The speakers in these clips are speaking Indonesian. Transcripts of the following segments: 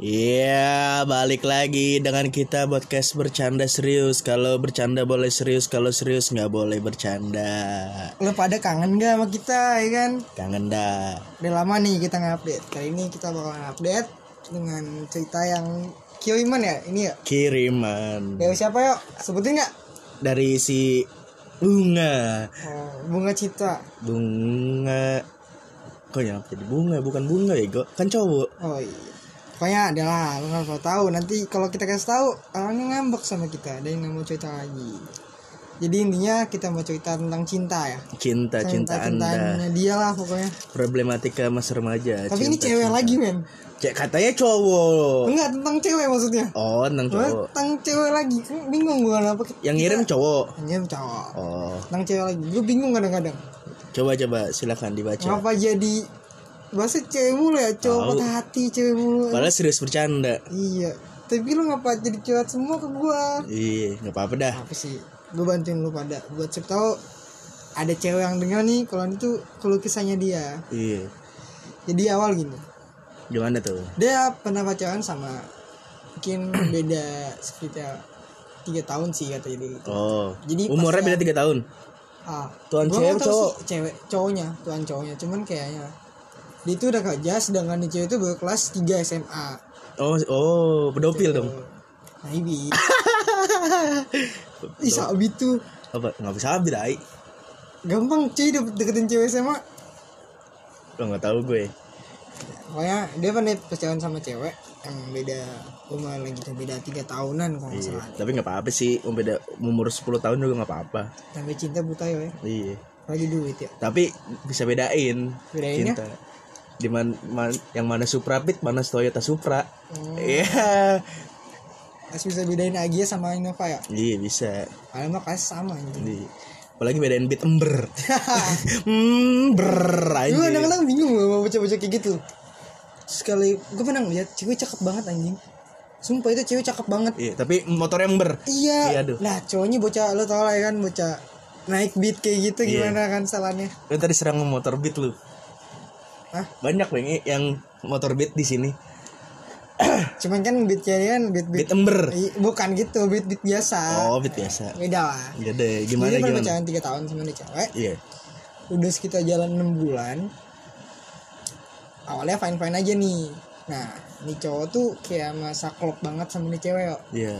Iya, balik lagi dengan kita podcast bercanda serius. Kalau bercanda boleh serius, kalau serius nggak boleh bercanda. Lo pada kangen gak sama kita ya kan? Kangen dah. Udah lama nih kita nge-update Kali ini kita bakal update Dengan cerita yang Kyo Iman ya? Ini ya? Kiriman Dari siapa yuk? Sebutin gak? dari si bunga, Oh, Bunga Citra bunga. Kok yang jadi bunga bukan bunga ya, Go? Kan cowok. Oh iya Pokoknya adalah Lo gak perlu tahu Nanti kalau kita kasih tahu Orangnya ngambek sama kita Dan nggak mau cerita lagi Jadi intinya kita mau cerita tentang cinta ya Cinta, cinta Anda. Cinta-cintanya dia lah pokoknya Problematika masa remaja. Tapi ini cinta, cewek cinta. lagi men Cek katanya cowok. Enggak tentang cewek maksudnya Oh, tentang cowok. tentang cewek lagi Kan Bingung gue kenapa Yang ngirim cowok. Ngirim cowok Oh, Tentang cewek lagi Gue bingung kadang-kadang coba coba silakan dibaca. Ngapa jadi Bahasa cewek mulu ya Cowok patah hati cewek mulu Padahal serius bercanda. Iya Tapi lu ngapa jadi cewek semua ke gua Iya, nggak apa-apa dah. Apa sih Gue bantuin lu pada Buat siapa tau Ada cewek yang dengar nih Kalau itu Kalau kisahnya dia Iya. Jadi awal gini Gimana tuh? Dia pernah pacaran sama Mungkin beda sekitar tiga tahun sih katanya dia gitu. Oh. Jadi Umurnya beda tiga tahun. Ah, Tuan gua cewek cowok? cewek cowoknya, tuan cowoknya. Cuman kayaknya dia itu udah kerja sedangkan cewek itu baru kelas 3 SMA. Oh, oh, pedofil dong. Ini. Ih, sabi tuh Apa? Nggak bisa habis dai. gampang cuy dapet deketin cewek SMA. Lo nggak tahu gue. Pokoknya dia pernah pacaran sama cewek yang beda umur lagi tuh beda tiga tahunan kalau nggak Iya. salah. Tapi nggak apa-apa sih. Um, beda umur 10 tahun juga nggak apa-apa. Sampai cinta buta ya. Iya. lagi duit ya. Tapi bisa bedain. Bedainnya? Cinta. Di man, man- yang mana Supra Pit, mana Toyota Supra. Oh, Iya. Mas bisa bedain Agia sama Innova ya. Iya bisa. Kalau mah kasih sama gitu. Iya. Apalagi bedain beat ember. hmm, ber anjir. kadang-kadang bingung mau baca-baca kayak gitu Sekali gue pernah ngeliat cewek cakep banget anjing Sumpah itu cewek cakep banget Iya, tapi motornya ember. Iya Iya, aduh. Nah cowoknya bocah lo tau lah ya kan Bocah naik beat kayak gitu Iya. gimana kan salahnya Lu tadi serang motor beat lu. Hah? Banyak bang yang motor beat di sini. Cuman kan beatnya dia kan beat beat Beat ember. I- Bukan gitu beat beat biasa Oh, beat biasa. Beda lah Iya deh, gimana Jadi gimana? pacaran 3 tahun sama nih cewek Iya. Udah sekitar jalan 6 bulan Awalnya fine-fine aja nih Nah nih cowok tuh kayak masa klop banget sama nih cewek kok Iya.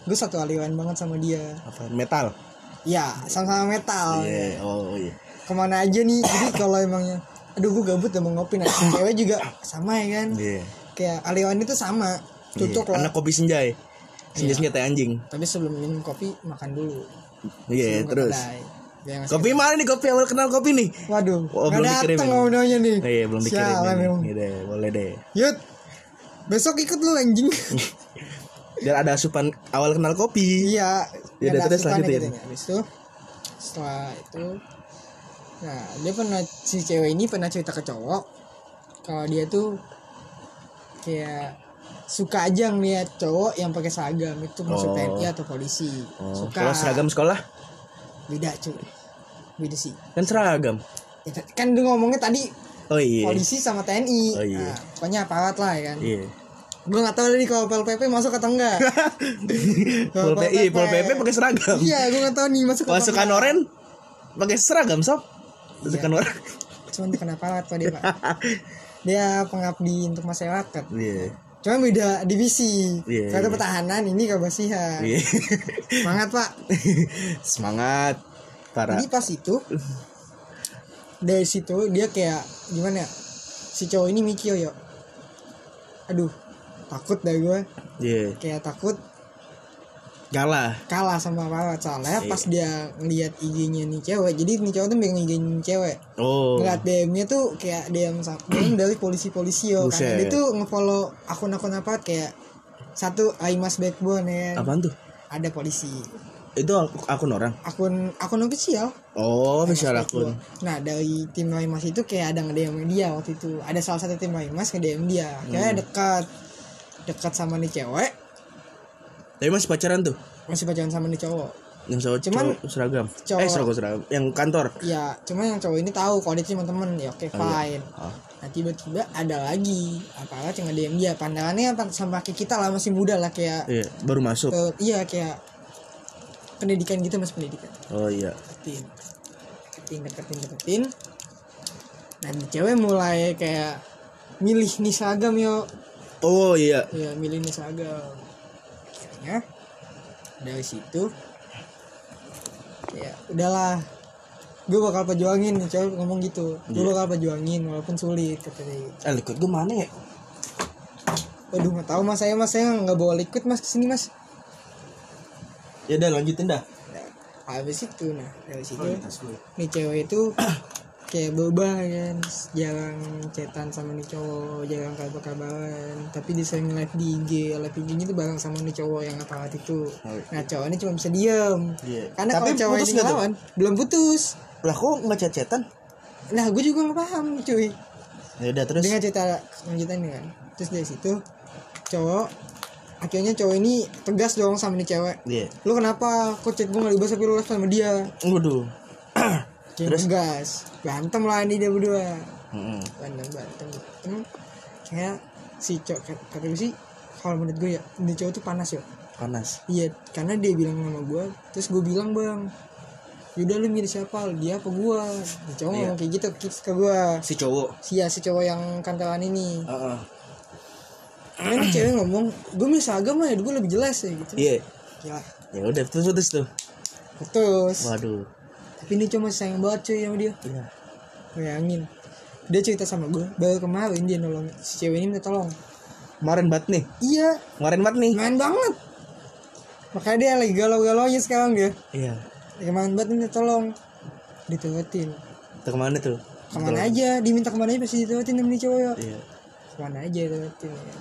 gue satu aliran banget sama dia Apa? Metal. ya sama-sama metal Iya. Oh iya. ke mana aja nih jadi kalau emangnya aduh gue gabut udah mau ngopi nah cewek juga sama ya kan Iya. kayak aliran itu sama cocok Iya. lah Anak kopi senjay. Senjay senjata anjing. tapi sebelum minum kopi makan dulu Iya, ke terus. nggak Kopi mana nih kopi awal kenal kopi nih? waduh Oh, belum ngomongnya nih Oh, iya, belum dikirim. Iya deh, boleh deh. yud besok ikut lu anjing Biar ada asupan awal kenal kopi. iya Ya, terus lanjutin. katanya. habis itu setelah itu nah dia pernah si cewek ini pernah cerita ke cowok kalau dia tuh kayak suka aja ngeliat cowok yang pakai seragam itu masuk Oh. TNI atau polisi Oh, suka kalau seragam sekolah beda cuy beda sih kan seragam. Ya, kan dia ngomongnya tadi Oh iya. polisi sama TNI Oh, iya. nah, pokoknya aparat lah ya kan Iya. gue nggak tahu nih kalau pol pp masuk atau enggak Pol PP. Pol PP pakai seragam. iya gue nggak tahu nih masuk Pasukan enggak. oren pakai seragam sob. Pasukan oren. cuman bukan aparat pak dia pak dia pengabdi untuk masyarakat Iya. cuma beda divisi Iya, kata iya. pertahanan ini kebersihan Iya. semangat pak Semangat para jadi pas itu dari situ dia kayak gimana ya si cowok ini mikir ya aduh takut dah gue Iya. kayak takut Galah. kalah sama aparat soalnya Iya. pas dia ngeliat IG-nya nih cewek jadi nih cowok tuh pengen IG cewek Oh. ngeliat DM-nya tuh kayak DM DM dari polisi-polisi yo Buset. karena dia tuh ngefollow akun-akun apa kayak satu Aimas Backbone ya. Apaan tuh? ada polisi Itu ak- akun orang. akun akun official Oh, official akun. Nah dari tim Aimas itu kayak ada nge-DM dia waktu itu ada salah satu tim Aimas nge-DM dia Hmm. kayak dekat dekat sama nih cewek Tapi masih pacaran tuh. masih pacaran sama nih cowok. Yang cowok Cuman- cowok seragam. Cowok- eh seragam seragam. Yang kantor? Ya cuma yang cowok ini tahu kalau dia cuma temen ya oke fine. Oh. nah tiba-tiba ada lagi. Apalagi cuma dia dia. Pandangannya sama kayak kita lah masih muda lah kayak iya baru masuk. Eh, iya kayak pendidikan gitu mas pendidikan. Oh iya. Deketin deketin deketin deketin nah di cewek mulai kayak milih nih seragam yo oh iya. Ya milih nih seragam akhirnya dari situ ya udahlah gue bakal perjuangin. Cewek ngomong gitu. Gue Iya. bakal perjuangin walaupun sulit kata dia. Gitu. eh liquid gue mana ya? Waduh nggak tahu mas. Saya mas saya nggak bawa liquid mas ke sini mas. Ya udah lanjutin dah. Nah, habis itu nah dari situ Oh, nih cewek itu kayak berubah kan jarang chatan sama nih cowok jarang kabar-kabaran. Tapi dia sering live di IG live di IG itu bareng sama nih cowok yang apa itu Oh, iya. nah cowok ini cuma bisa diem. Iya. karena Tapi kalau cowok putus ini nggak tuh? ngelawan belum putus. Lah kok nggak chat-chatan? Nah gue juga nggak paham cuy. Ya udah terus? Dengan cerita lanjutannya kan. Terus dari situ cowok akhirnya cowok ini tegas dong sama nih cewek. Iya. Lu kenapa? Kok chat gue gak dibahas tapi lu live sama dia? Waduh Kayak tegas berantem lah nih dia berdua. Mm-mm. berantem berantem berantem. Kayak si cowok kata gue sih kalau menurut gue ya ini cowok tuh panas ya panas. Iya karena dia bilang sama gue terus gue bilang bang yaudah lu milih siapa dia apa gue Ini cowok Iya. ngomong kayak gitu ke, ke gue si cowok? Si ya si cowok yang kantoran ini. Heeh. karena ini cewek ngomong gue milih seragam lah ya gue lebih jelas ya gitu. Iya. Ya ya udah putus putus tuh. Putus waduh tapi ini cuma sayang banget cuy sama dia. Iya. Bayangin. Dia cerita sama gue baru kemarin dia nolong si cewek ini minta tolong. Kemarin banget nih? Iya. Kemarin banget nih? Main banget. Makanya dia lagi galau-galaunya sekarang dia. Iya. Kemarin banget minta tolong. Diturutin. Tuh ke mana tuh? Ke mana aja? Diminta ke mana aja pasti diturutin sama cowok. Ya iya. Ke mana aja diturutin. Ya.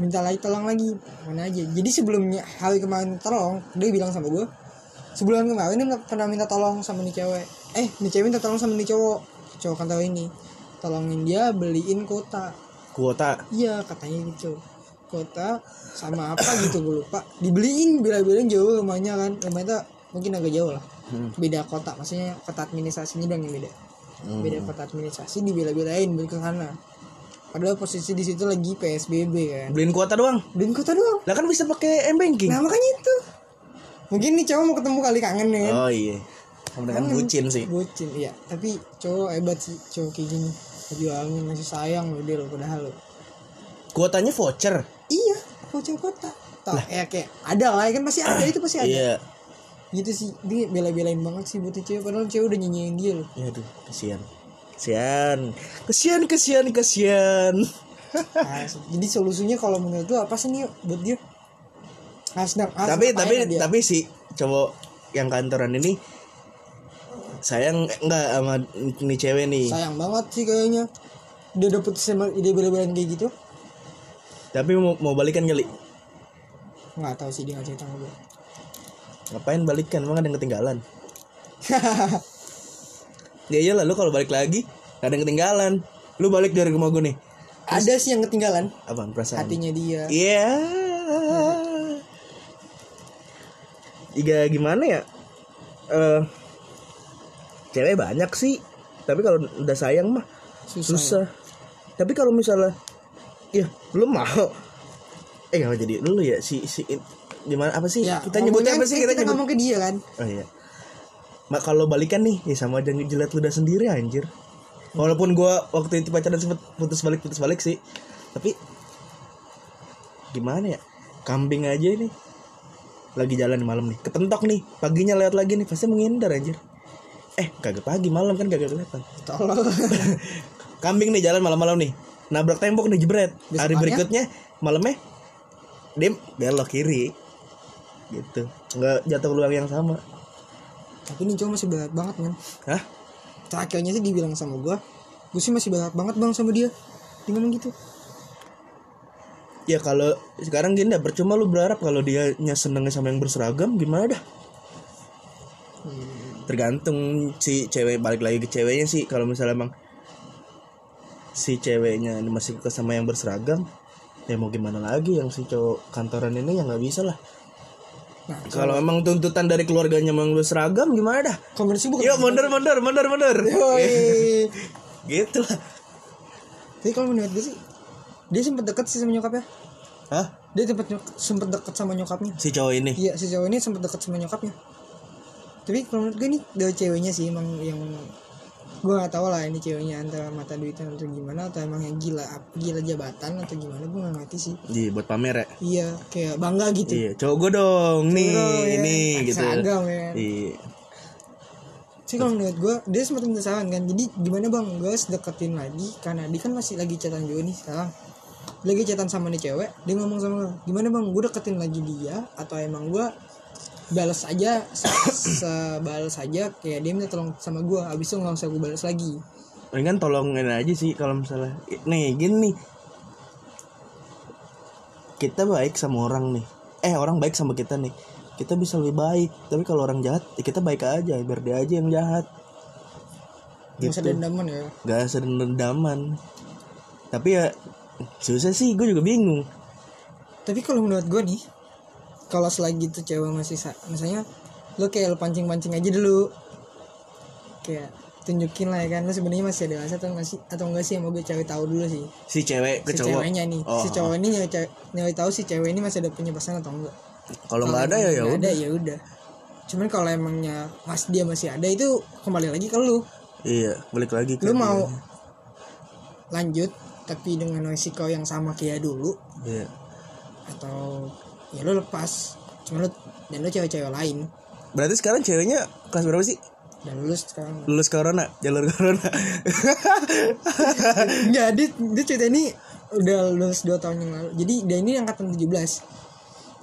minta lagi tolong lagi. Ke mana aja. Jadi sebelumnya hari kemarin tolong dia bilang sama gue sebulan kemarin dia pernah minta tolong sama nih cewek. Eh nih cewek minta tolong sama nih cowok. Cowok kantor ini. Tolongin dia beliin kota kuota? Iya katanya gitu. Kota sama apa gitu gue lupa. Dibeliin bila-bilain jauh rumahnya kan. Rumahnya tuh mungkin agak jauh lah. Hmm. beda kota maksudnya kota administrasinya dong yang beda. Hmm. beda kota administrasi dibela-belain beli ke sana. Padahal posisi di situ lagi psbb kan. Beliin kuota doang? Beliin kota doang. Lah kan bisa pakai m banking. Nah makanya itu mungkin nih cowok mau ketemu kali kangen nih kan? Oh iya. Kamu dengan Kangen. bucin sih. Bucin iya. Tapi cowok hebat sih cowok kayak gini. Perjuangin masih sayang loh dia loh padahal lo kuotanya voucher. Iya voucher kota Tau, ya kayak ada lah ya kan? Pasti ada itu pasti ada. Iya. Gitu sih. Dia bela-belain banget sih buat cewek padahal cewek udah nyanyiin dia loh. Ya aduh kesian kesian kesian kesian kesian Nah, jadi solusinya kalau menurut lu apa sih nih buat dia tapi tapi dia? tapi si cowok yang kantoran ini sayang enggak sama nih cewek nih? Sayang banget sih kayaknya. Dia dapet sama ide bela-belain kayak gitu. Tapi mau, mau balikan kali? Nggak tahu sih dia nggak cerita sama gue ngapain balikan? Emang ada yang ketinggalan? Ya iyalah lu kalau balik lagi gak ada yang ketinggalan. Lu balik dari rumah gue nih. Ada sih yang ketinggalan. Apa perasaan? Hatinya dia. Iya. Tiga gimana ya? Eh cewek banyak sih. Tapi kalau udah sayang mah susah, susah. Tapi kalau misalnya ya belum mau. Eh nggak jadi dulu ya si si gimana apa sih? ya kita nyebutnya apa sih kita, kita nyebut? ngomong ke dia kan Oh iya. Mak kalau balikan nih, ya sama aja ngejilat ludah sendiri anjir. Walaupun gua waktu itu pacaran sempet putus balik putus balik sih. Tapi gimana ya? Kambing aja ini. Lagi jalan malam nih, kepentok nih. Paginya lewat lagi nih, pasti menghindar anjir. Eh, kagak pagi, malam kan kagak kelihatan. tolong Kambing nih jalan malam-malam nih. Nabrak tembok nih jebret. Hari Besokannya? berikutnya malamnya dia belok kiri. Gitu. Nggak jatuh peluang yang sama. tapi ini cowok masih berat banget kan Hah? terakhirnya sih dibilang sama gue gue sih masih berat banget bang sama dia dia ngomong gitu Ya kalau sekarang gini dah percuma lu berharap kalau dia nya senengnya sama yang berseragam gimana dah? Tergantung si cewek balik lagi ke ceweknya sih kalau misalnya emang si ceweknya ini masih ke sama yang berseragam ya mau gimana lagi yang si cowok kantoran ini ya nggak bisa lah nah Kalau emang tuntutan dari keluarganya emang seragam gimana dah? kombinasi bukan Yuk mundur mundur mundur mundur. Yoi. gitu lah. tapi kalau menurut gue sih dia sempet deket sih sama nyokapnya Hah? dia sempet sempet deket sama nyokapnya Si cowok ini. iya si cowok ini sempet deket sama nyokapnya tapi kalau menurut gue nih dari ceweknya sih emang yang gue gak tahu lah ini ceweknya antara mata duitan atau gimana atau emang yang gila gila jabatan atau gimana gue gak ngerti sih Iya buat pamer ya. iya kayak bangga gitu Iya, cowok gue dong nih, Bro, ya. ini gitu. seragam ya Iya. sih kalau menurut gue dia sempat minta saran kan jadi gimana bang gue deketin lagi karena dia kan masih lagi chatan juga nih sekarang lagi chatan sama nih cewek dia ngomong sama gue gimana bang gue deketin lagi dia atau emang gue balas aja se- sebalas aja kayak dia minta tolong sama gue abis itu nggak usah gue balas lagi Mendingan tolongin aja sih kalau misalnya nih gini nih. Kita baik sama orang nih. Eh, orang baik sama kita nih. Kita bisa lebih baik. Tapi kalau orang jahat, ya kita baik aja biar dia aja yang jahat. nggak usah Gitu. dendaman ya Gak usah dendaman. Tapi ya susah sih, gue juga bingung. tapi kalau menurut gue nih kalau selagi itu cewek masih sa- misalnya lo kayak lo pancing pancing aja dulu kayak tunjukin lah ya kan lo sebenarnya masih ada rasa atau nggak sih atau enggak sih yang mau gue cari tahu dulu sih Si cewek ke si cowok. ceweknya nih Oh. si cowok ini nyari, nyari tahu si cewek ini masih ada punya pasangan atau enggak Kalau nggak ada ya ya udah. ada ya udah cuman kalau emangnya mas dia masih ada itu kembali lagi ke lu Iya, balik lagi ke lu dia. mau lanjut tapi dengan risiko yang sama kayak dulu Iya. atau ya lu lepas cuma lu dan lu cewek-cewek lain Berarti sekarang ceweknya kelas berapa sih? dan lulus sekarang Lulus corona, jalur corona. enggak dia, dia cerita ini udah lulus 2 tahun yang lalu jadi dia ini angkatan 17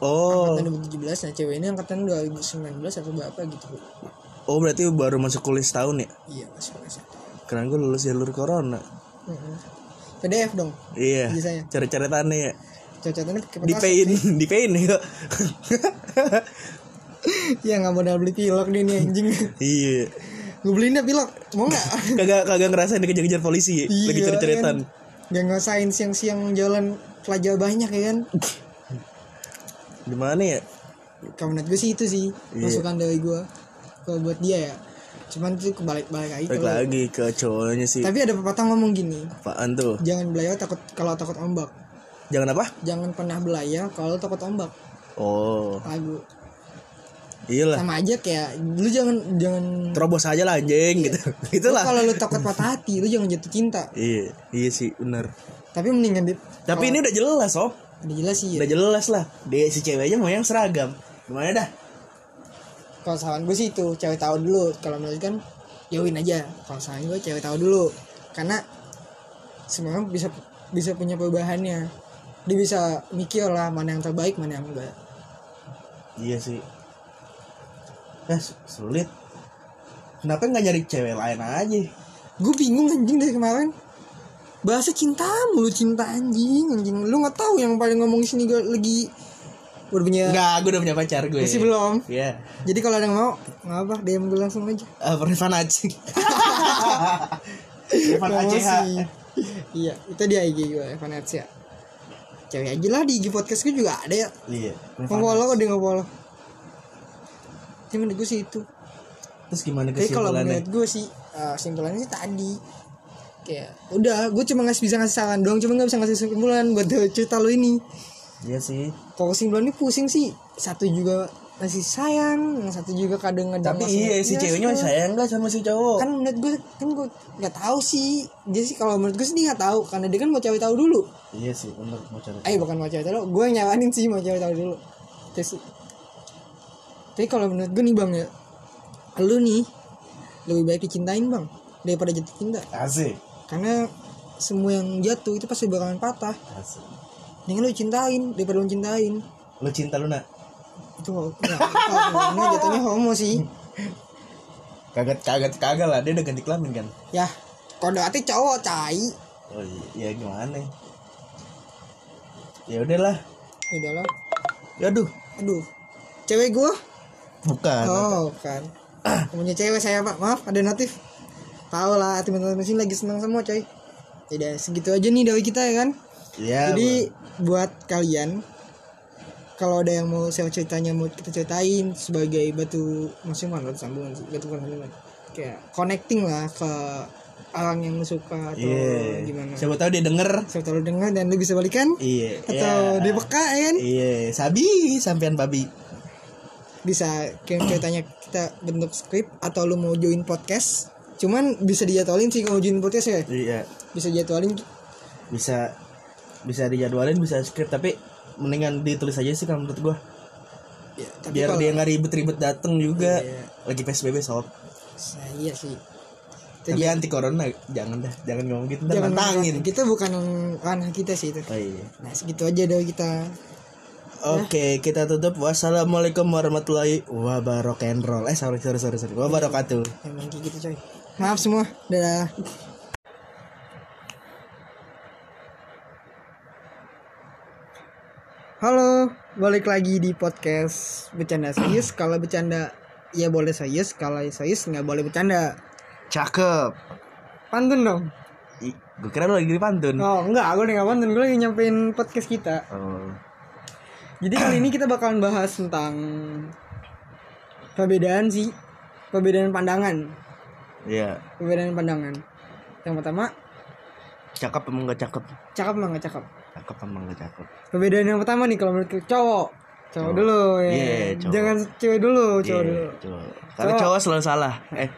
oh. angkatan 2017 nah cewek ini angkatan 2019 atau berapa gitu Oh, berarti baru masuk kuliah setahun ya? iya masih masih Keren gue lulus jalur corona. Heeh. PDF dong Iya. Biasanya. Cara-caratannya ya. cocotannya pakai Di petasan pain, di pain ya. ya nggak modal beli pilok dia nih anjing iya. gue beliin dah pilok mau nggak Kagak kagak ngerasain dikejar-kejar polisi, Iya, lagi cari-caritan. kan. Gak ngasain siang-siang jalan pelajar banyak ya kan Di mana ya? Kalau menurut gue sih itu sih Iya. Masukan dari gue Kalau buat dia ya Cuman itu kebalik-balik lagi Balik lagi ke cowoknya sih. Tapi ada pepatah ngomong gini Apaan tuh? Jangan belayar takut kalau takut ombak Jangan apa? Jangan pernah belayar kalau takut ombak Oh, Lagu iyalah. Sama aja kayak Lu jangan jangan Terobos aja lah anjing gitu. lu Itulah. Kalau lu takut patah hati Lu jangan jatuh cinta Iya, iya sih, benar. Tapi mendingan di Tapi ini udah jelas, Sob. Udah jelas sih ya Udah jelas lah. Dia si ceweknya mau yang seragam. Gimana dah? Kalau saran gue sih itu cewek tahu dulu. Kalau menurut kan jauhin aja. Kalau saran gue cewek tahu dulu. Karena semua orang bisa bisa punya perubahannya. Dia bisa mikir lah mana yang terbaik mana yang enggak. Iya sih. Eh, su- sulit. Kenapa nggak nyari cewek lain aja? gue bingung anjing dari kemarin. Bahasa cinta mulu cinta anjing anjing. Lu nggak tahu yang paling ngomong sini gue lagi udah punya Enggak, gue udah punya pacar gue. masih belum Iya. jadi kalau ada yang mau nggak apa DM gue langsung aja Ah, Rifan Aceh. Rifan Promosi. ACH. iya itu dia IG gue Evan Atsya cewek aja lah di IG podcast gue juga ada ya Iya. Nge-follow kok dia nge-follow Tapi menurut gue sih itu Terus gimana Tapi kalau kesimpulannya? menurut gue sih uh, Kesimpulannya sih tadi Kayak Udah gue cuma ngasih bisa ngasih saran doang Cuma gak bisa ngasih kesimpulan Buat cerita lo ini Iya sih. Kalau kesimpulannya pusing sih Satu juga masih sayang Yang satu juga kadang ada Tapi iya si ceweknya masih sayang gak sama si cowok? Kan menurut gue Kan gue gak tahu sih Dia sih kalau menurut gue sih dia gak tahu Karena dia kan mau cewek tahu dulu Iya sih, bener mau cari. Eh bukan mau cewek tahu Gue yang nyaranin sih mau cewek tahu dulu sih Tapi kalau menurut gue nih bang ya Lu nih Lebih baik dicintain bang Daripada jatuh cinta Asik. Karena Semua yang jatuh itu pasti bakalan patah Asik. Mendingan lu cintain Daripada lu cintain. Lu cinta lu nak? Itu Ini jatuhnya homo sih. Kaget kaget kagak lah. Dia udah ganti kelamin kan? Ya Kode hati cowok cai Oh iya, ya gimana? Ya? Udahlah. Udah lah. Aduh, Aduh. Cewek gue bukan. Oh kan Punya cewek saya pak. Maaf ada notif. Tahu lah teman-teman sini lagi senang semua coy. Tidak segitu aja nih dari kita ya kan Iya. Jadi buat kalian kalau ada yang mau saya ceritanya mau kita ceritain sebagai batu maksudnya batu sambungan sih batu bukan sambungan kayak connecting lah ke orang yang lu suka atau Iya. gimana Siapa tahu dia denger. saya tahu lu dengar dan lu bisa balikan Iya. atau iya. dia peka ya kan Iya, sabi sampean babi. bisa kayak ceritanya kita bentuk skrip atau lu mau join podcast cuman bisa dijadwalin sih kalau join podcast ya Iya. bisa jadwalin Bisa bisa dijadwalin, bisa script tapi mendingan ditulis aja sih kalau menurut gua. ya, tapi Biar kalau dia nggak ribet-ribet dateng juga. Iya. Lagi PSBB sob. saya sih Tapi anti corona jangan dah, jangan ngomong gitu, jangan nantangin. kita bukan ranah kita sih itu Oh iya. nah segitu aja dong kita Oke, kita tutup. Wassalamualaikum warahmatullahi wabarakatuh. Eh, sorry, sorry, sorry, sorry. Wabarakatuh. emang gitu coy maaf semua dadah balik lagi di podcast bercanda serius. Kalau bercanda ya boleh serius, kalau serius nggak boleh bercanda. Cakep. Pantun dong. Ih, gue kira lu lagi di pantun. Oh enggak, gue nggak pantun, gue lagi nyampein podcast kita. Oh. Jadi kali ini kita bakalan bahas tentang perbedaan sih, perbedaan pandangan, Iya. perbedaan pandangan. Yang pertama, Cakep emang gak cakep? cakep emang nggak cakep. Cakep emang gak cakep? Perbedaan yang pertama nih kalau menurut cowok, cowok Cowok. dulu ya. Iya, cowok. Jangan cewek dulu, cowok Iya, dulu. cowok. Karena Cowok. cowok selalu salah. Eh.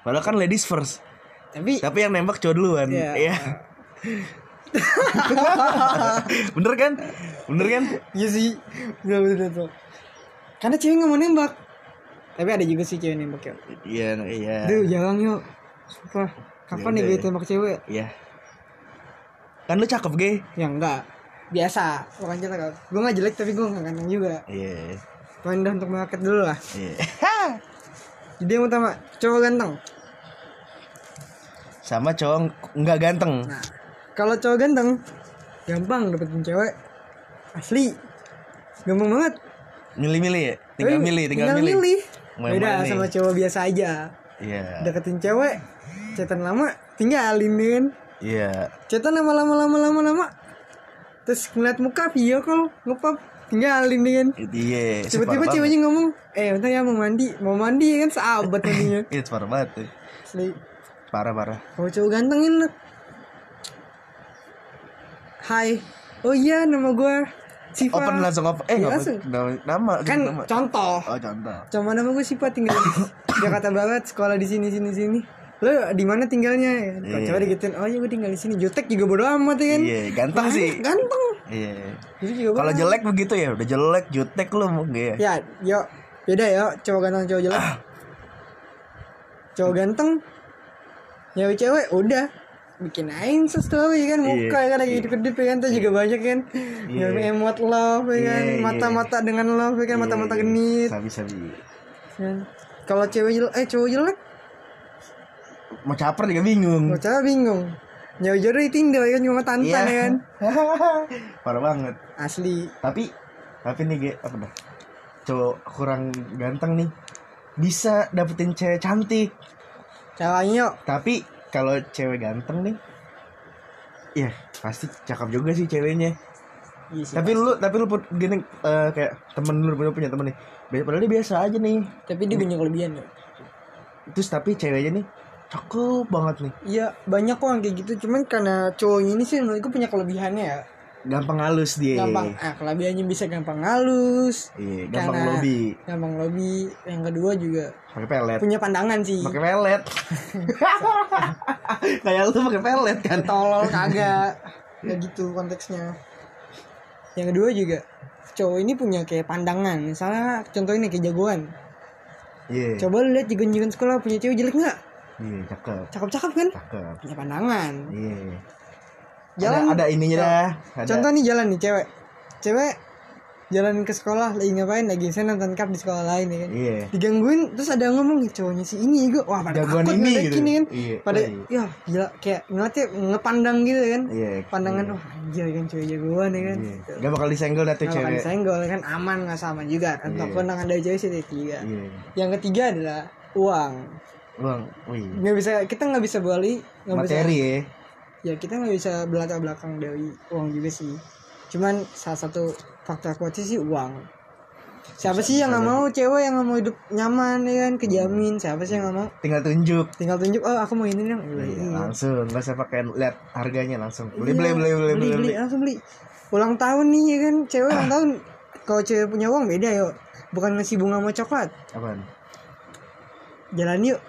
Padahal kan ladies first. Tapi Tapi yang nembak cowok duluan. Iya. Iya. Bener kan? Bener kan? Iya sih, betul betul betul. Karena cewek nggak mau nembak. Tapi ada juga sih cewek nembak ya. Iya, iya. Duh, jangan yuk. Sumpah. Kapan Ya nih gue ya. tembak cewek? Iya. Kan lu cakep, Ge. Ya enggak. Biasa. Bukan kita kalau gue nggak jelek tapi gue nggak ganteng juga. Iya. Rendah untuk market dulu lah. Iya. Jadi yang utama cowok ganteng. Sama cowok nggak ganteng. Nah, kalau cowok ganteng gampang dapetin cewek. Asli. Gampang banget. Milih-milih ya? Tinggal Tapi milih, tinggal, milih. Mau yang Beda nih? sama cowok biasa aja. Iya. Deketin cewek, chatan lama, tinggalin kan. Iya. Chatan lama lama lama lama lama. Terus ngeliat muka video call, ngepap, tinggalin kan. Iya. Tiba-tiba ceweknya ngomong, eh bentar ya mau mandi, mau mandi kan sahabat mandinya. Itu parah banget. Asli. Parah parah. Kalau cowok ganteng enak. Hai. Oh iya nama gue Siva. Open langsung open. Eh, Iya, nggak langsung. nama, nama, Kan nama. contoh. Oh, contoh. Cuma nama gue Siva tinggal di Jakarta Barat, sekolah di sini sini sini. Lo di mana tinggalnya? Kalau Iya. cowok digituin, oh iya gue tinggal di sini. Jutek juga bodo amat ya kan. Iya, ganteng Banyak, sih. Ganteng. Iya. Itu juga Kalau jelek begitu ya, udah jelek, jutek lu mungkin ya. Ya, yuk. Beda ya, cowok ganteng cowok jelek. Cowok ganteng ya cewek udah bikin aing story kan Iya, muka kan lagi kedip ya kan tuh juga banyak kan Iya. yang emot love ya kan Iya, iya. mata-mata dengan love ya kan mata-mata Iya, genit Sabi sabi. kan. kalau cewek jelek eh cowok jelek Mau caper juga bingung. mau cewek bingung jauh-jauh dari Tinder ya kan cuma tantan Iya. ya kan Parah banget. asli Tapi tapi nih Ge, apa dah? Cowok kurang ganteng nih bisa dapetin cewek cantik. caranya Tapi kalau cewek ganteng nih Iya, pasti cakep juga sih ceweknya. Iya sih, tapi lu tapi lu gini eh, kayak temen lu punya punya temen nih. Padahal dia biasa aja nih. tapi dia banyak kelebihan ya Terus tapi ceweknya nih cakep banget nih. iya banyak kok yang kayak gitu cuman karena cowoknya ini sih menurut gue punya kelebihannya ya Gampang halus dia. gampang ah kelebihannya bisa gampang halus Iya, gampang Karena- lobby. gampang lobby yang kedua juga Pakai pelet. punya pandangan sih Pakai pelet. Kayak lu pakai pelet kan. tolol kagak ya gitu konteksnya yang kedua juga cowok ini punya kayak pandangan misalnya contoh ini kayak jagoan Iya. coba lu lihat jagoan-jagoan sekolah punya cewek jelek nggak Iya, cakep. cakep-cakep kan Cakep. punya pandangan Iya. Jalan. Ada, ada ininya dah. Ada. contoh nih jalan nih cewek cewek jalan ke sekolah lagi ngapain lagi saya nonton cup di sekolah lain ya kan Iya. digangguin terus ada yang ngomong cowoknya si ini gue wah pada Jagoan takut ini gitu. nih kan Iya, pada iya. ya gila kayak ngeliatnya ngepandang gitu kan Iya. pandangan oh anjir kan cewek jagoan ya kan Iya. Gak bakal disenggol dah tuh Kalau kan cewek. senggol kan aman nggak sama juga kan Iya. dari cewek sih tiga Iya. yang ketiga adalah uang Bang, wih. nggak bisa kita nggak bisa balik nggak bisa Materi ya. ya kita nggak bisa belakang belakang dari uang juga sih. Cuman salah satu faktor kuat sih uang. Siapa sih yang nggak mau? Cewek yang nggak mau hidup nyaman ya kan? Kejamin. Siapa sih yang nggak mau? Tinggal tunjuk. Tinggal tunjuk oh aku mau ini dong Iya, Iya. langsung. Nggak usah pakai lihat harganya langsung. Beli Iya, beli beli beli beli, beli. langsung beli. Ulang tahun nih ya kan? Cewek ulang tahun. Kalau cewek punya uang beda yuk. Bukan ngasih bunga sama coklat. Apaan? Jalan yuk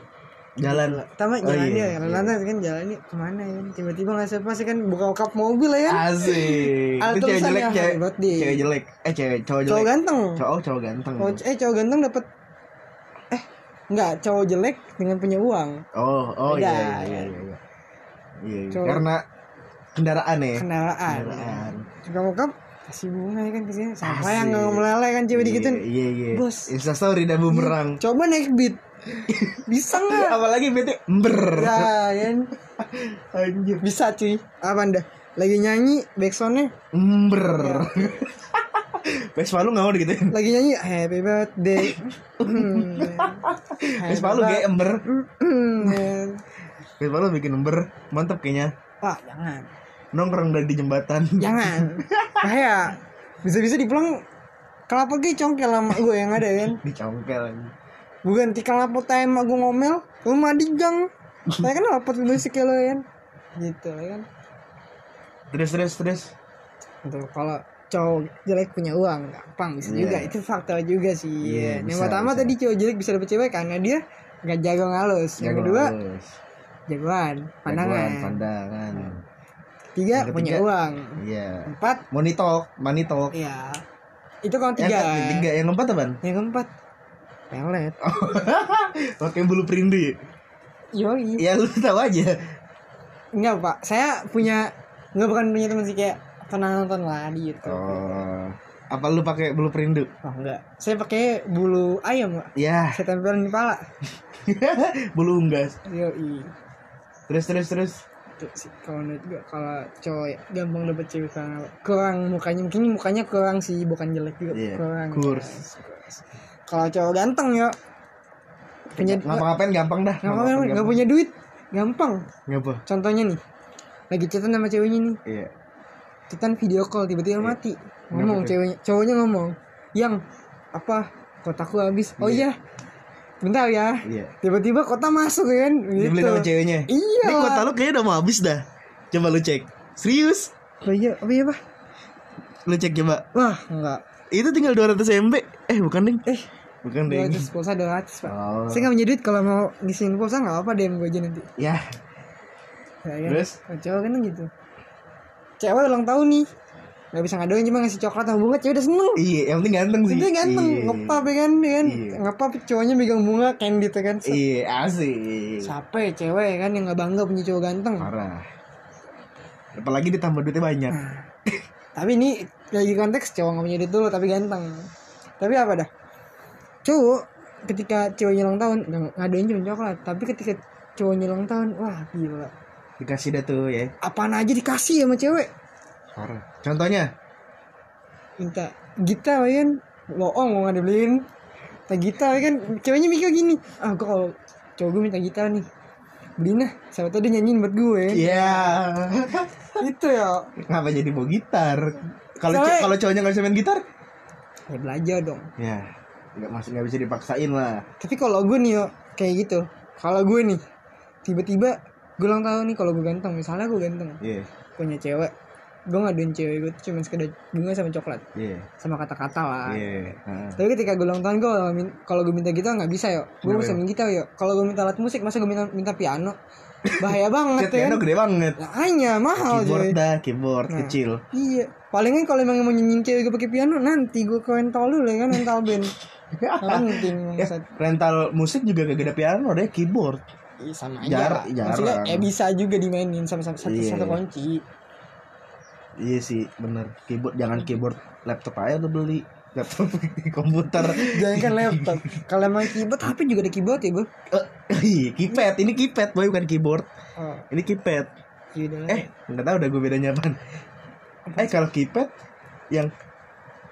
jalan Tama Oh, jalan iya, yuk iya. lantas kan jalan yuk ke mana ya? Tiba-tiba nggak sepas kan buka kap mobil ya kan? Asik. Itu cewek jelek cewek cewek jelek. Eh cewek cowok jelek. cowok ganteng. Cowok cowok ganteng. Cowok- eh cowok ganteng dapat eh nggak cowok jelek dengan punya uang. Oh oh Beda, iya iya ya. iya iya. Iya, iya. Cowok- karena kendaraan ya? Kendaraan. Kendaraan. Juga kap kasih bunga ya kan ke sini. Siapa yang nggak meleleh kan cewek dikit iya iya iya. Bos. instastory dan bumerang. coba naik beat. Bisa nggak? Apalagi bete ember ya kan anjir. Bisa cuy. Apa anda? Lagi nyanyi backsoundnya? Ember Vespa lu nggak mau digituin. Lagi nyanyi happy birthday. Vespa lu kayak ember Hmm, ya. Vespa lu bikin ember mantep kayaknya. Wah jangan nongkrong dari di jembatan. Jangan. Bahaya. Bisa-bisa dipulang kelapa gue congkel sama gue yang ada kan? Dicongkel anjing. gue ganti kelapa time gue ngomel lu mah digang saya kan lapot basic lo kan? Gitu ya kan? Terus terus terus. Untuk kalau cowok jelek punya uang gampang bisa Iya. juga. Itu fakta juga sih Iya, yang bisa, pertama bisa. tadi cowok jelek bisa dapet cewek karena dia nggak jago ngalus. Yang Jago kedua halus. jagoan pandangan. Jagoan, pandangan tiga Yang punya uang. iya. Empat. Money talk money talk. Ya itu kalau yang tiga ke- tiga yang keempat apaan yang keempat. Pelet. Pakai bulu perindu yoi. Ya lu tahu aja. Enggak pak, saya punya Enggak bukan punya teman sih kayak pernah nonton lah di YouTube. oh. Apa lu pakai bulu perindu? Oh enggak, saya pakai bulu ayam pak. ya. Saya tempelin di pala. bulu unggas. Yoi. terus terus terus Itu sih. Kalau menurut gue kalau cowok ya, gampang dapet cewek karena kurang mukanya. Mungkin mukanya kurang sih bukan jelek juga Iya, kurang. kurs. Kurs. Kalau cowok ganteng ya punya ngapa-ngapain gampang dah. Nggak apa nggak punya duit gampang. ngapa? Contohnya nih lagi chatan sama ceweknya nih. Iya. Kita video call tiba-tiba mati. Ngomong ceweknya cowoknya ngomong yang apa? Kotaku habis. Oh Iya. iya bentar ya. Iya. Tiba-tiba kota masuk kan? Dibeli gitu. sama ceweknya. Iya. ini kota lu kayaknya udah mau habis dah. Coba lu cek. Serius? Oh iya oh iya pak. Lu cek coba. Wah enggak. Itu tinggal 200 MB eh bukan ding. Eh bukan ding. 200 pulsa 200 pak. Oh. Saya nggak punya duit kalau mau ngisiin pulsa nggak apa DM gue aja nanti. Ya. Ya, kan? Terus? Cowok kan gitu. Cewek ulang tahun nih nggak bisa ngadoin cuma ngasih coklat sama bunga cewek udah seneng. Iya yang penting ganteng sih. Itu ganteng Iya. ngepap ya kan ya kan? Iya. ngepap cowoknya megang bunga candid ya kan? Iya asik. Siapa ya cewek kan yang nggak bangga punya cowok ganteng? Parah. Apalagi ditambah duitnya banyak. Nah, tapi ini lagi konteks cowok nggak punya duit dulu tapi ganteng. Tapi apa dah? Cowok ketika cowoknya ulang tahun ngadain cuma coklat tapi ketika cowoknya ulang tahun wah gila. Dikasih dah tuh ya. Apaan aja dikasih sama cewek parah. Contohnya? Minta gitar ya kan bohong mau nggak dibeliin? Minta gitar ya kan ceweknya mikir gini ah gua kalau cowok gue minta gitar nih. Beliin lah. Siapa tau dia nyanyiin buat gue iya. Itu ya. Ngapa jadi bawa gitar? Kalau Soalnya- kalau cowoknya nggak bisa main gitar? Ya belajar dong. Ya. Nggak masih nggak bisa dipaksain lah. Tapi kalau gue nih yo kayak gitu. Kalau gue nih tiba-tiba gue ulang tahun nih kalau gue ganteng. Misalnya gue ganteng. Iya. Punya cewek gue ngaduin cewek gue tuh cuma sekedar bunga sama coklat. Iya. Sama kata-kata lah. Iya Heeh. tapi ketika gue ulang tahun gue kalau gue minta gitar nggak bisa yo. Gue bisa gitar yo. Kalau gue minta alat musik masa gue minta minta piano? Bahaya banget ya piano kan? gede banget. Nah, hanya mahal keyboard coy dah keyboard Nah. kecil. iya. Palingan kalau emang mau nyanyiin cewek gue pakai piano nanti gue ke rental dulu ya kan? Rental band. Penting ya, rental musik juga gak ada piano deh keyboard. Ih, sama Jar- aja. Maksudnya jarang. ya bisa juga dimainin sama sama satu, Iya. satu kunci. Iya sih bener keyboard jangan keyboard laptop aja lu beli laptop komputer Jangan kan laptop. Kalau emang keyboard, HP juga ada keyboard ya, Bu. Eh, iya keypad ini keypad boy bukan keyboard Oh, ini keypad iya udah. eh nggak tahu udah gue bedanya apaan eh kalau keypad yang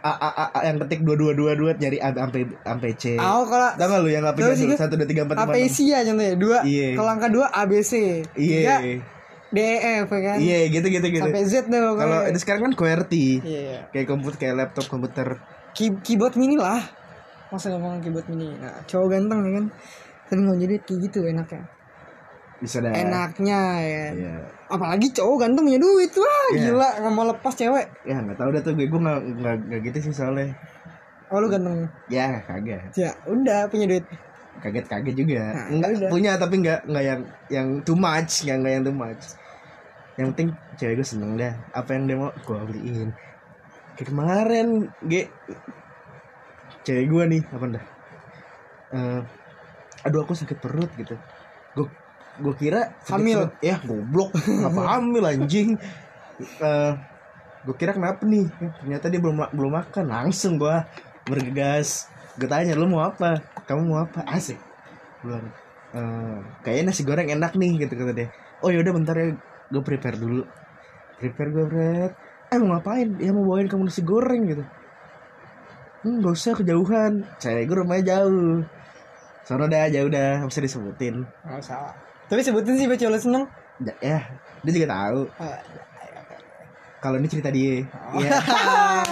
a a a, a yang ketik dua dua dua dua nyari A sampai sampai C Oh, kalau Tahu nggak lu yang gue. satu dua tiga empat lima apa ya contohnya? Dua. Iya. Kalau angka dua ABC. Tiga, iya DEF ya kan Iya gitu gitu gitu. sampai Z tuh Kalau ini sekarang kan QWERTY. iya Kayak komputer kayak laptop komputer. Key- keyboard mini lah masa ngomong keyboard mini nah cowok ganteng ya kan tapi nggak jadi kayak gitu enaknya Bisa dah. enaknya ya kan? Iya. apalagi cowok ganteng punya duit wah Iya. gila nggak mau lepas cewek Ya nggak tahu dah tuh gue gue nggak nggak gitu sih soalnya. oh lu ganteng Ya kaget. ya udah punya duit Kaget kaget juga. Nah, Enggak udah. punya tapi nggak nggak yang yang too much, nggak nggak yang too much. Yang penting cewek gue seneng dah. Apa yang dia mau gue beliin. Kayak kemarin gue cewek gue nih apa dah? Eh, aduh aku sakit perut gitu. Gue gue kira Hamil. perut. Ya goblok. Apa hamil anjing? Eh, gue kira kenapa nih? Ternyata dia belum belum makan. Langsung gue bergegas. Gue tanya lu mau apa? Kamu mau apa? Asik. Bilang "Eh, kayaknya nasi goreng enak nih gitu kata dia. Oh yaudah bentar ya gue prepare dulu. Prepare gue Fred. Eh mau ngapain? Ya mau bawain kamu nasi goreng gitu. Hmm, gak usah kejauhan. Cewek gue rumahnya jauh. Sono dah jauh dah, usah disebutin. nggak salah tapi sebutin sih baca lu seneng Ya, ya, dia juga tahu. Ah, Kalau ini cerita dia. Oh. Iya.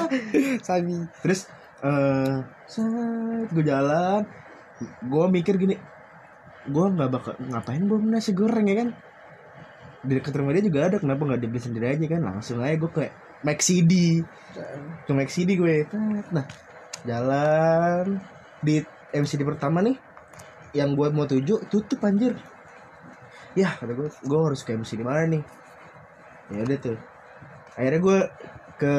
sabi Terus eh set gue jalan, gue mikir gini, gue nggak bakal ngapain bawa nasi goreng ya kan? Di dekat rumah dia juga ada, kenapa nggak dibeli sendiri aja kan? Langsung aja gue ke McCD, ke McCD gue. Nah, jalan di MCD pertama nih, yang gue mau tuju tutup anjir. Ya, kata gue, gue harus ke MCD mana nih? Ya udah tuh. Akhirnya gue ke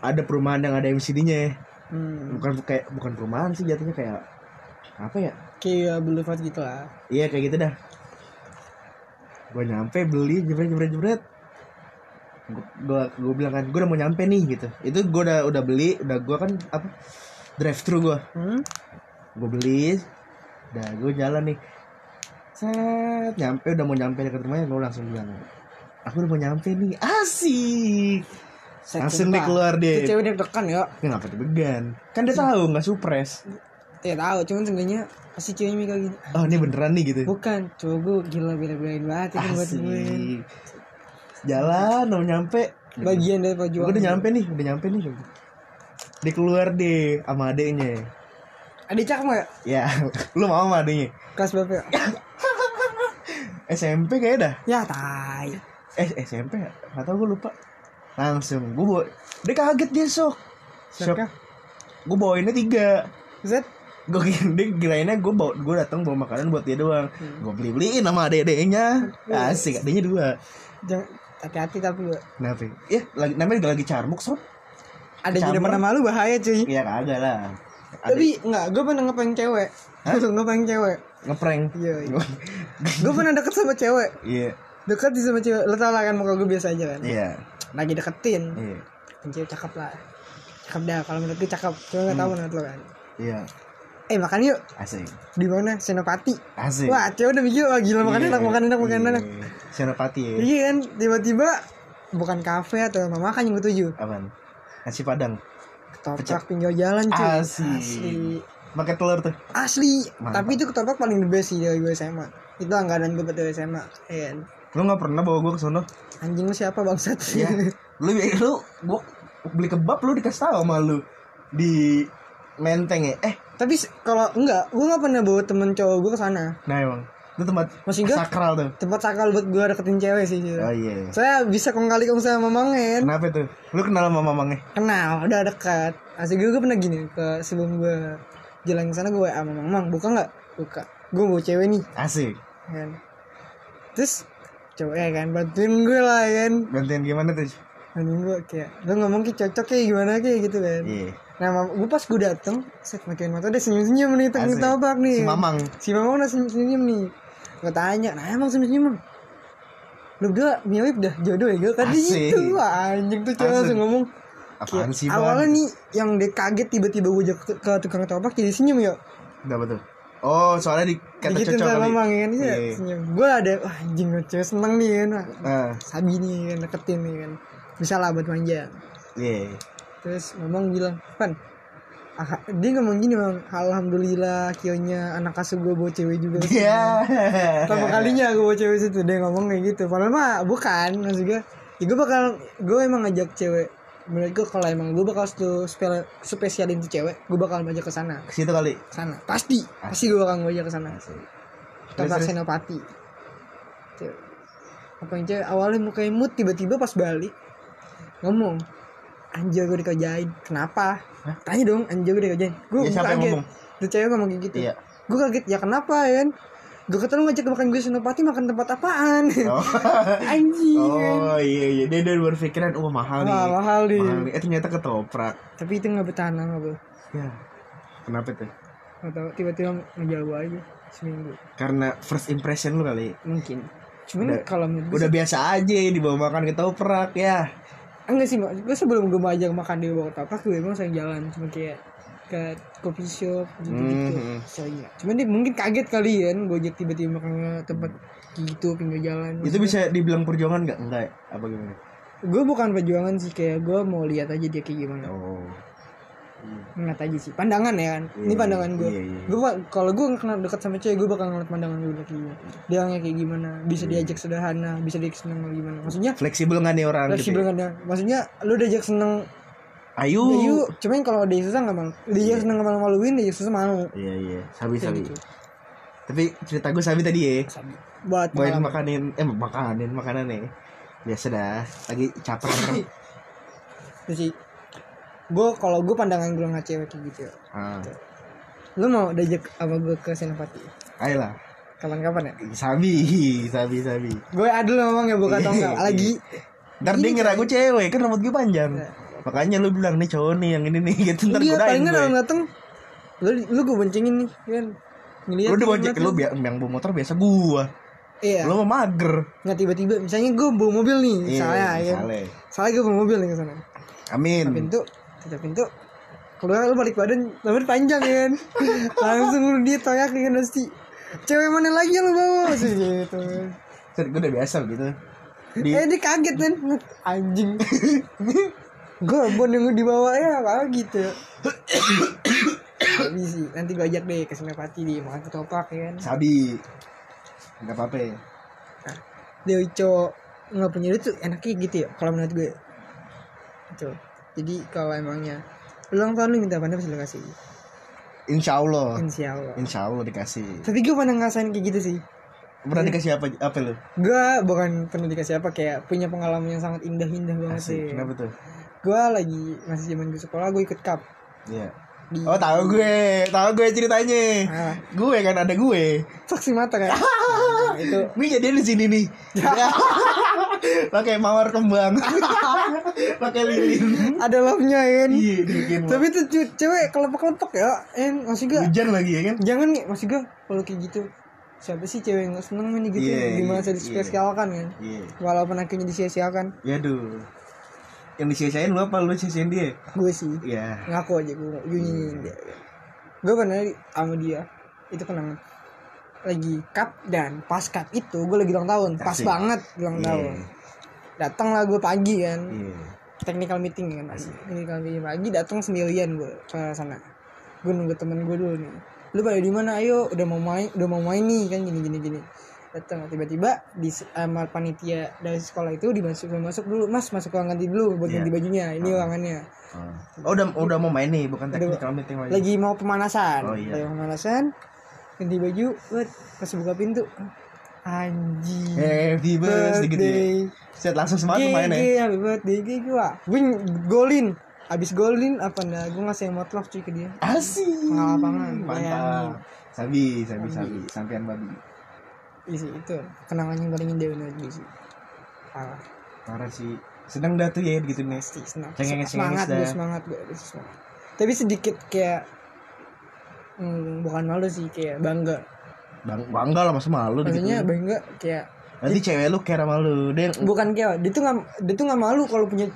ada perumahan yang ada MCD-nya hmm. bukan kayak bukan perumahan sih jatuhnya kayak apa ya kayak boulevard gitu lah iya kayak gitu dah gue nyampe beli jebret jebret jebret. Gue gue bilang kan gue udah mau nyampe nih gitu. Itu gue udah udah beli udah gue kan apa drive thru gue hmm? gue beli udah gue jalan nih. Set nyampe udah mau nyampe dekat rumahnya gue langsung bilang aku udah mau nyampe nih. Asik. Set langsung sumpah. deh. Keluar Itu cewek deg-degan ya ngapa deg-degan? Kan dia tahu nggak supres ya tahu cuman seenggaknya pasti ceweknya mikir gini oh ini beneran nih gitu bukan cowok gue gila bela-belain banget itu buat gue. Jalan, mau nyampe. bagian dari Gue perjuangan udah nyampe nih, udah nyampe nih. Dia keluar deh sama adeknya. ada cakep nggak Ya, lu mau sama adeknya? kelas berapa ya? SMP kayaknya dah. ya tai Eh, SMP ya? Gak tau gue lupa. Langsung, gue bawa. Dia kaget dia sok. Sok. Gue bawainnya tiga. Z Gue dia kirainnya gue bawa gue datang bawa makanan buat dia doang. Gue beli beliin sama adek-adeknya. Asik, adeknya dua. jangan hati-hati tapi ya. Kenapa? Ya, lagi namanya juga lagi carmuk sob. ada jadi Campur. mana malu bahaya cuy Iya kagak lah. Ada tapi enggak gue pernah ngeprank cewek ngeprank cewek ngeprank. iya iya. gue pernah deket sama cewek Iya. deket di sama cewek lo tau lah kan muka gue biasa aja kan Iya. lagi deketin Iya. Deketin cewek cakep lah cakep dah kalau menurut gue cakep cuma nggak tahu menurut lo kan Iya. Eh makan yuk Asik. di mana senopati Asik. wah cewek udah mikir wah gila makan Iya. enak makan enak makan Iya. enak Senopati ya. iya kan tiba-tiba bukan kafe atau rumah makan yang gue tuju Apaan? Nasi padang. ketoprak pinggir jalan cuy Asik. asli Pakai telur tuh. asli Mantap. tapi itu ketoprak paling the best sih dari gue SMA itu anggaran gue dari SMA iya kan? Lu nggak pernah bawa gua ke sono? anjing lu siapa bangsat Iya. lu lu gua beli kebab lu dikasih tahu sama lu di menteng ya. Eh, tapi kalau enggak gue nggak pernah bawa temen cowok gue ke sana nah emang. Itu tempat Maksud gua- sakral tuh. tempat sakal buat gue deketin cewek sih gitu. Oh iya. saya bisa kong kali kong sama mangen Kenapa tuh? Lu kenal sama mamangnya? kenal udah dekat asli gue, gue pernah gini ke sebelum gue jalan ke sana gue sama mamang buka nggak buka gue bawa cewek nih Asik. kan terus cowok ya kan bantuin gue lah ya kan Gantian gimana tuh? bantuin gue kayak lo ngomong kayak cocok kayak gimana kayak gitu kan Iya. Nah gue pas gue dateng set makin mata udah senyum senyum nih tengah tabak nih Si Mamang. si mamang udah senyum senyum nih gue tanya nah emang senyum senyum lu berdua mirip dah jodoh ya gue tadi Asik. Wah, anjing tuh cewek langsung ngomong Apaan sih, Bang? awalnya nih yang dia kaget tiba-tiba gue ajak ke, ke tukang ketoprak jadi senyum ya Udah betul. Oh, soalnya di kata Dikitin cocok kali. mamang ya kan iya, Iya. senyum gue ada wah anjing cewek seneng nih kan Wah, Nah, sabi nih kan deketin nih kan bisa lah buat manja iya. Terus mamang bilang pan ah, dia ngomong gini bang alhamdulillah kionya anak asuh gue bawa cewek juga ke sini." Iya. pertama kalinya gue bawa cewek situ dia ngomong kayak gitu padahal mah bukan maksud gue ya gue bakal gue emang ngajak cewek menurut gue kalau emang gue bakal tuh spesial spesialin tuh cewek gue bakal ngajak ke sana Ke situ kali. sana pasti pasti gue bakal ngajak ke sana tempat terus. senopati Cewek. apa yang cewek awalnya muka imut tiba-tiba pas balik ngomong anjir gue dikerjain kenapa Hah? tanya dong anjir gue dikerjain gue Ya, siapa yang kaget tuh cewek ngomong kayak gitu Iya. gue kaget ya kenapa ya kan gue kata lu ngajak makan gue senopati makan tempat apaan Oh. anjing oh iya iya dia dia berpikiran oh mahal nih. Wah, mahal nih. Mahal nih. Eh ternyata ketoprak. tapi itu nggak bertahan lama bro Ya. Kenapa tuh? nggak tahu tiba-tiba ngejual gue aja seminggu Karena first impression lu kali. mungkin cuman Udah- kalau menurut gue Udah biasa aja dibawa makan ketoprak ya. Enggak sih Mak. gue sebelum gue mau ajak makan di bawah tapak gue emang sering jalan cuma kayak ke coffee shop gitu gitu Mhm. sering cuman dia mungkin kaget kali kan gue ajak tiba-tiba makan ke tempat gitu pinggir jalan Itu bisa dibilang perjuangan nggak? Enggak ya? Apa gimana? gue bukan perjuangan sih kayak gue mau lihat aja dia kayak gimana Oh. Ngeliat aja sih pandangan ya kan ini Iya, pandangan gue iya, iya. gue kalau gue kenal dekat sama cewek gue bakal ngeliat pandangan gue kayak gimana dia orangnya kayak gimana bisa Iya. diajak sederhana bisa diajak seneng gimana maksudnya Fleksibel nggak nih orang fleksibel gitu? kan ya maksudnya lu diajak seneng ya? Ayo. ya yuk cuman kalau dia susah nggak mau dia seneng malu maluin dia susah mau Iya iya. Sabi Kayak sabi. gitu. Tapi cerita gue sabi tadi ya. Sabi. buat Bawain makanin eh makanin makanan nih. Biasa dah. Lagi caper. Terus sih gue kalau gue pandangan gue ngeliat cewek kayak gitu ya. ah. lu mau diajak apa gue ke senopati Ayolah. kapan-kapan ya Sabi, sabi, sabi. gue ada lu ngomong ya bukan tau nggak lagi Ntar dia ngira gue cewek kan rambut gue panjang. Iya. Makanya lu bilang nih cowok nih yang ini nih gitu ntar iya godain paling nggak gue. orang dateng lu lu gue boncengin nih kan ngeliat Lu udah nih, bonceng ngeliat lu biar yang bawa motor biasa gua. iya Lu mah mager. nggak tiba-tiba misalnya gue bawa mobil nih misalnya ya misalnya. misalnya gue bawa mobil nih ke sana Amin. Buka pintu tutup pintu keluar lu balik badan rambut panjang ya kan langsung lu dia teriak kan pasti cewek mana lagi yang lu bawa sih gitu Set, gue udah biasa gitu. Di eh dia kaget kan anjing gue bon yang dibawa ya apa gitu Tapi sih nanti gue ajak deh ke Senopati di makan ketoprak ya kan sabi. Enggak apa-apa. ya. dia cowok nggak punya duit tuh enaknya gitu ya kalau menurut gue Gitu. Jadi kalau emangnya ulang tahun lu minta apa pasti lu kasih Insya Allah. insya Allah Insya Allah dikasih. tapi gue pernah ngerasain kayak gitu sih Pernah dikasih apa apa lu? gue bukan pernah dikasih apa kayak punya pengalaman yang sangat indah-indah banget sih Asik. Kenapa tuh? gue lagi masih zaman gue sekolah gue ikut cup Iya. di Oh tahu gue, tahu gue ceritanya. Ah. Gue kan ada gue. saksi mata kan Nah, itu Nih jadi di sini nih. Pakai mawar kembang. Pakai lilin. ada love-nya ya kan Iya, tapi tuh cewek kelompok-kelompok ya en masih gue hujan lagi ya kan? jangan nih masih gue kalau kayak gitu siapa sih cewek yang gak seneng nih gitu Iya, gimana iya, saya dispesialkan kan Iya. walaupun akhirnya disia-siakan Ya aduh. Yang disia-siain lu apa lu sia-siain dia? gue sih Iya. ngaku aja gue gue nyanyiin dia gue pernah sama dia itu kenangan lagi cup dan pas cup itu gue lagi ulang tahun pas Asik. banget ulang Iya. tahun datang lah gue pagi kan. Iya. technical meeting kan. Technical meeting pagi datang sendirian gue ke sana. Gue nunggu temen gue dulu nih. Lu pada di mana? Ayo udah mau main udah mau main nih kan gini gini gini. Datang tiba-tiba di sama panitia dari sekolah itu dimasuk masuk dulu. Mas masuk ruang ganti dulu buat Iya. ganti bajunya ini ruangannya. Oh, udah udah mau main nih, bukan Udah- technical meeting lagi. lagi mau pemanasan. Oh, iya. lagi pemanasan ganti baju buat pas buka pintu anjing Happy birthday gitu ya. Set langsung semangat main ya. happy birthday GG gua gue golin abis golin apa ndak gue ngasih emot love cuy ke dia Asik. Tengah lapangan, bayangin. Mantap. Sabi, sabi, sabi, sampean babi. sih itu kenangan yang paling indah gue sih parah Parah sih. Sedang dah tuh ya gitu nih. pasti senang semangat gue semangat gue gue semangat tapi sedikit kayak hmm, bukan malu sih kayak bangga Bang, bangga lah masa malu maksudnya gitu. bangga kayak Nanti cewek lu care sama lu. Dia bukan kayak dia tuh nggak dia tuh nggak malu kalau punya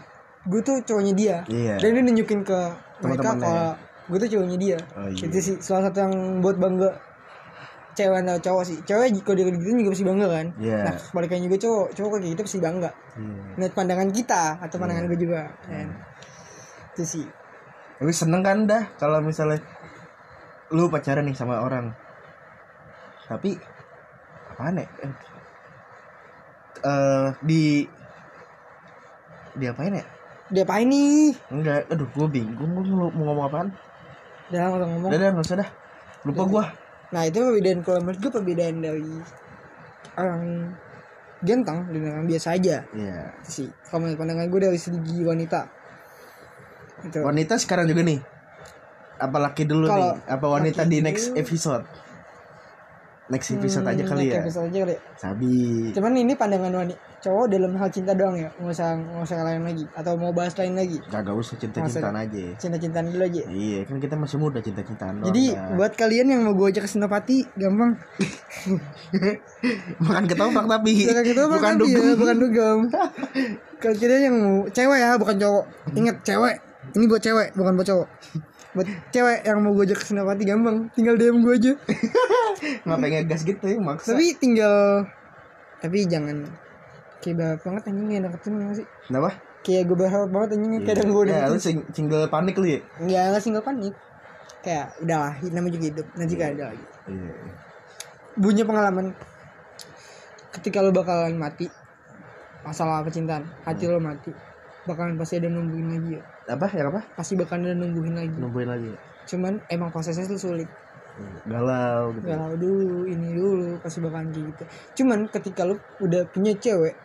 gue tuh cowoknya dia Iya. dan dia nunjukin ke mereka kalau gue tuh cowoknya dia Oh, iya. itu sih salah satu yang buat bangga cewek atau cowok sih cewek kalau dia gitu juga pasti bangga kan Iya. nah sebaliknya juga cowok cowok kayak gitu pasti bangga Iya. ngeliat pandangan kita atau pandangan Iya. gue juga kan itu sih tapi seneng kan dah kalau misalnya lu pacaran nih sama orang tapi apaan ya? Eh di di apain ya? Dia apa ini enggak aduh gue bingung gue mau, mau ngomong apaan? Udah nggak ngomong. Udah dah nggak usah dah. Lupa gue nah itu perbedaan kalau menurut gue perbedaan dari orang ganteng dan orang biasa aja. Iya. Itu sih. Kalau menurut pandangan gue dari segi wanita. Itu. Wanita sekarang juga nih. Apa laki dulu Kalau nih? Apa wanita di dulu. next episode next episode aja Hmm, kali next ya. episode aja kali ya. sabi. Cuman ini pandangan wanita cowok dalam hal cinta doang ya. Nggak usah nggak usah lain lagi. Atau mau bahas lain lagi. Kagak usah cinta cintaan aja. cinta-cintaan dulu aja. Iya kan kita masih muda cinta cintaan jadi buat kalian yang mau gue ajak ke Senopati gampang. Makan ketoprak tapi Bukan bukan bukan dugem ya, bukan dugem. Kalau kita yang mau cewek ya, bukan cowok. Ingat cewek. Ini buat cewek, bukan buat cowok. Buat cewek yang mau gue ajak ke Senopati gampang, tinggal DM gue aja. ngapain ngegas gitu ya maksa. Tapi tinggal tapi jangan. Kayak berharap banget anjing yang deketin nggak sih? kenapa? Kayak gue berharap banget anjing kadang gue ya lu sing- single panik lu ya? Enggak, enggak single panik. Kayak udahlah, namanya juga hidup. Nanti kan ada lagi. iya Punya pengalaman. Ketika lo bakalan mati masalah percintaan hati lo mati bakalan pasti ada nungguin lagi ya apa? Ya apa? Pasti bakalan ada nungguin lagi. Nungguin lagi ya? cuman emang prosesnya tuh sulit. Galau gitu. Galau dulu ini dulu pasti bakalan kayak gitu. Cuman ketika lu udah punya cewek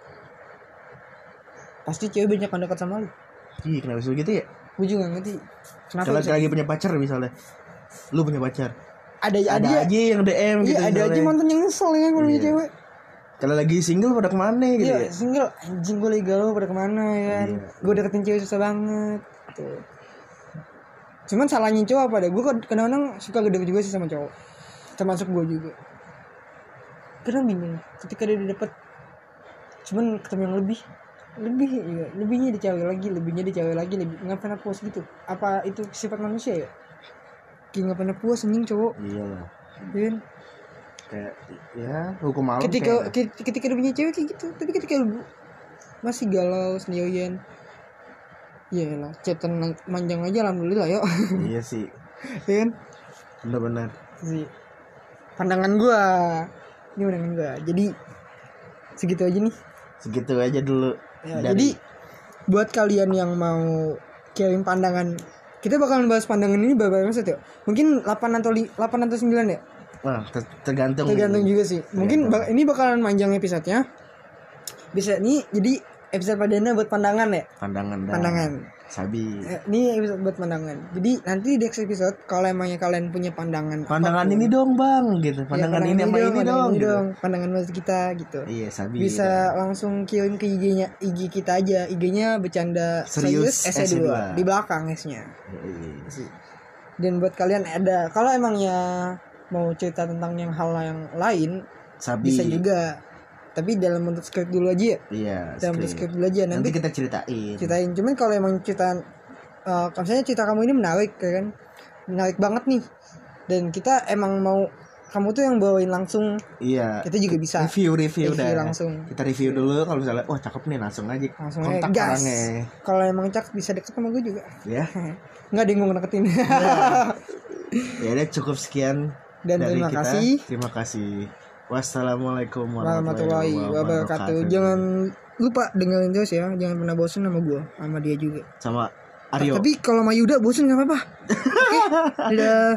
pasti cewek banyak yang dekat sama lu. Ih, kenapa bisa gitu ya? Gue juga ngerti. Kenapa kalau lagi punya pacar misalnya. Lu punya pacar. Ada ada, ada aja yang DM gitu iya ada aja mantan yang nyesel ya kalau punya Iya. cewek. Kalau lagi single pada ke mana gitu iya ya? single. Anjing gue lagi galau pada ke mana ya kan? Iya. gue deketin cewek susah banget tuh cuman salahnya cowok apa deh gue kadang-kadang suka gede juga sih sama cowok. Termasuk gue juga. Kadang bingung. Ketika dia udah dapet cuman ketemu yang lebih lebih ya lebihnya di cewek lagi lebihnya di cewek lagi lebih nggak pernah puas gitu. Apa itu sifat manusia ya? Kayak nggak pernah puas anjing cowok. Iya. Lah ya kan? kayak ya hukum alam ketika kayak- ke- ketika dia punya cewek kayak gitu. Tapi ketika lu masih galau sendirian ya lah chatan manjang aja alhamdulillah yuk. Iya sih. Ya kan? Benar-benar. Sih pandangan gua. Ini pandangan gua. Jadi segitu aja nih. Segitu aja dulu Ya, Dari- jadi buat kalian yang mau kirim pandangan kita bakalan bahas pandangan ini berapa episode ya mungkin 8 atau li- 8 atau 9 ya? Wah, ter- tergantung. tergantung juga sih. Mungkin bak- ini bakalan panjang episodenya. Bisa nih jadi episode perdana buat pandangan ya Pandangan dah. pandangan Sabi. Eh, ini episode buat pandangan jadi nanti di next episode kalau emangnya kalian punya pandangan Pandangan apa pun, ini dong, Bang, gitu. ya, Pandangan ini sama ini pandangan dong. ini gitu. dong pandangan menurut kita gitu Iya, Sabi. bisa langsung kirim ke IG-nya IG kita aja IG-nya bercanda Serius serius SE2. SE2 di belakang S-nya Iya. sih. Dan buat kalian ada kalau emangnya mau cerita tentang yang hal yang lain Sabi. bisa juga. Tapi dalam bentuk skrip dulu aja ya. Iya, Dalam bentuk skrip dulu aja Nanti nanti, kita ceritain. ceritain. Cuman kalau emang cerita eh misalnya cerita kamu ini menarik ya kan. Menarik banget nih. Dan kita emang mau kamu tuh yang bawain langsung Iya. kita juga bisa Review, review, review dah. langsung. Kita review dulu kalau misalnya wah cakep nih langsung aja langsung aja kontak gas. orangnya. Kalau emang cak bisa deket sama gue juga. Ya. Nggak ada yang mau deketin. Ya udah cukup sekian Dan dari terima kita. kasih. Terima kasih. Wassalamualaikum warahmatullahi wabarakatuh. Jangan lupa dengerin terus ya, jangan pernah bosan sama gua, sama dia juga. sama Aryo. Tapi kalau sama Yuda bosan nggak apa-apa. Oke, dadah.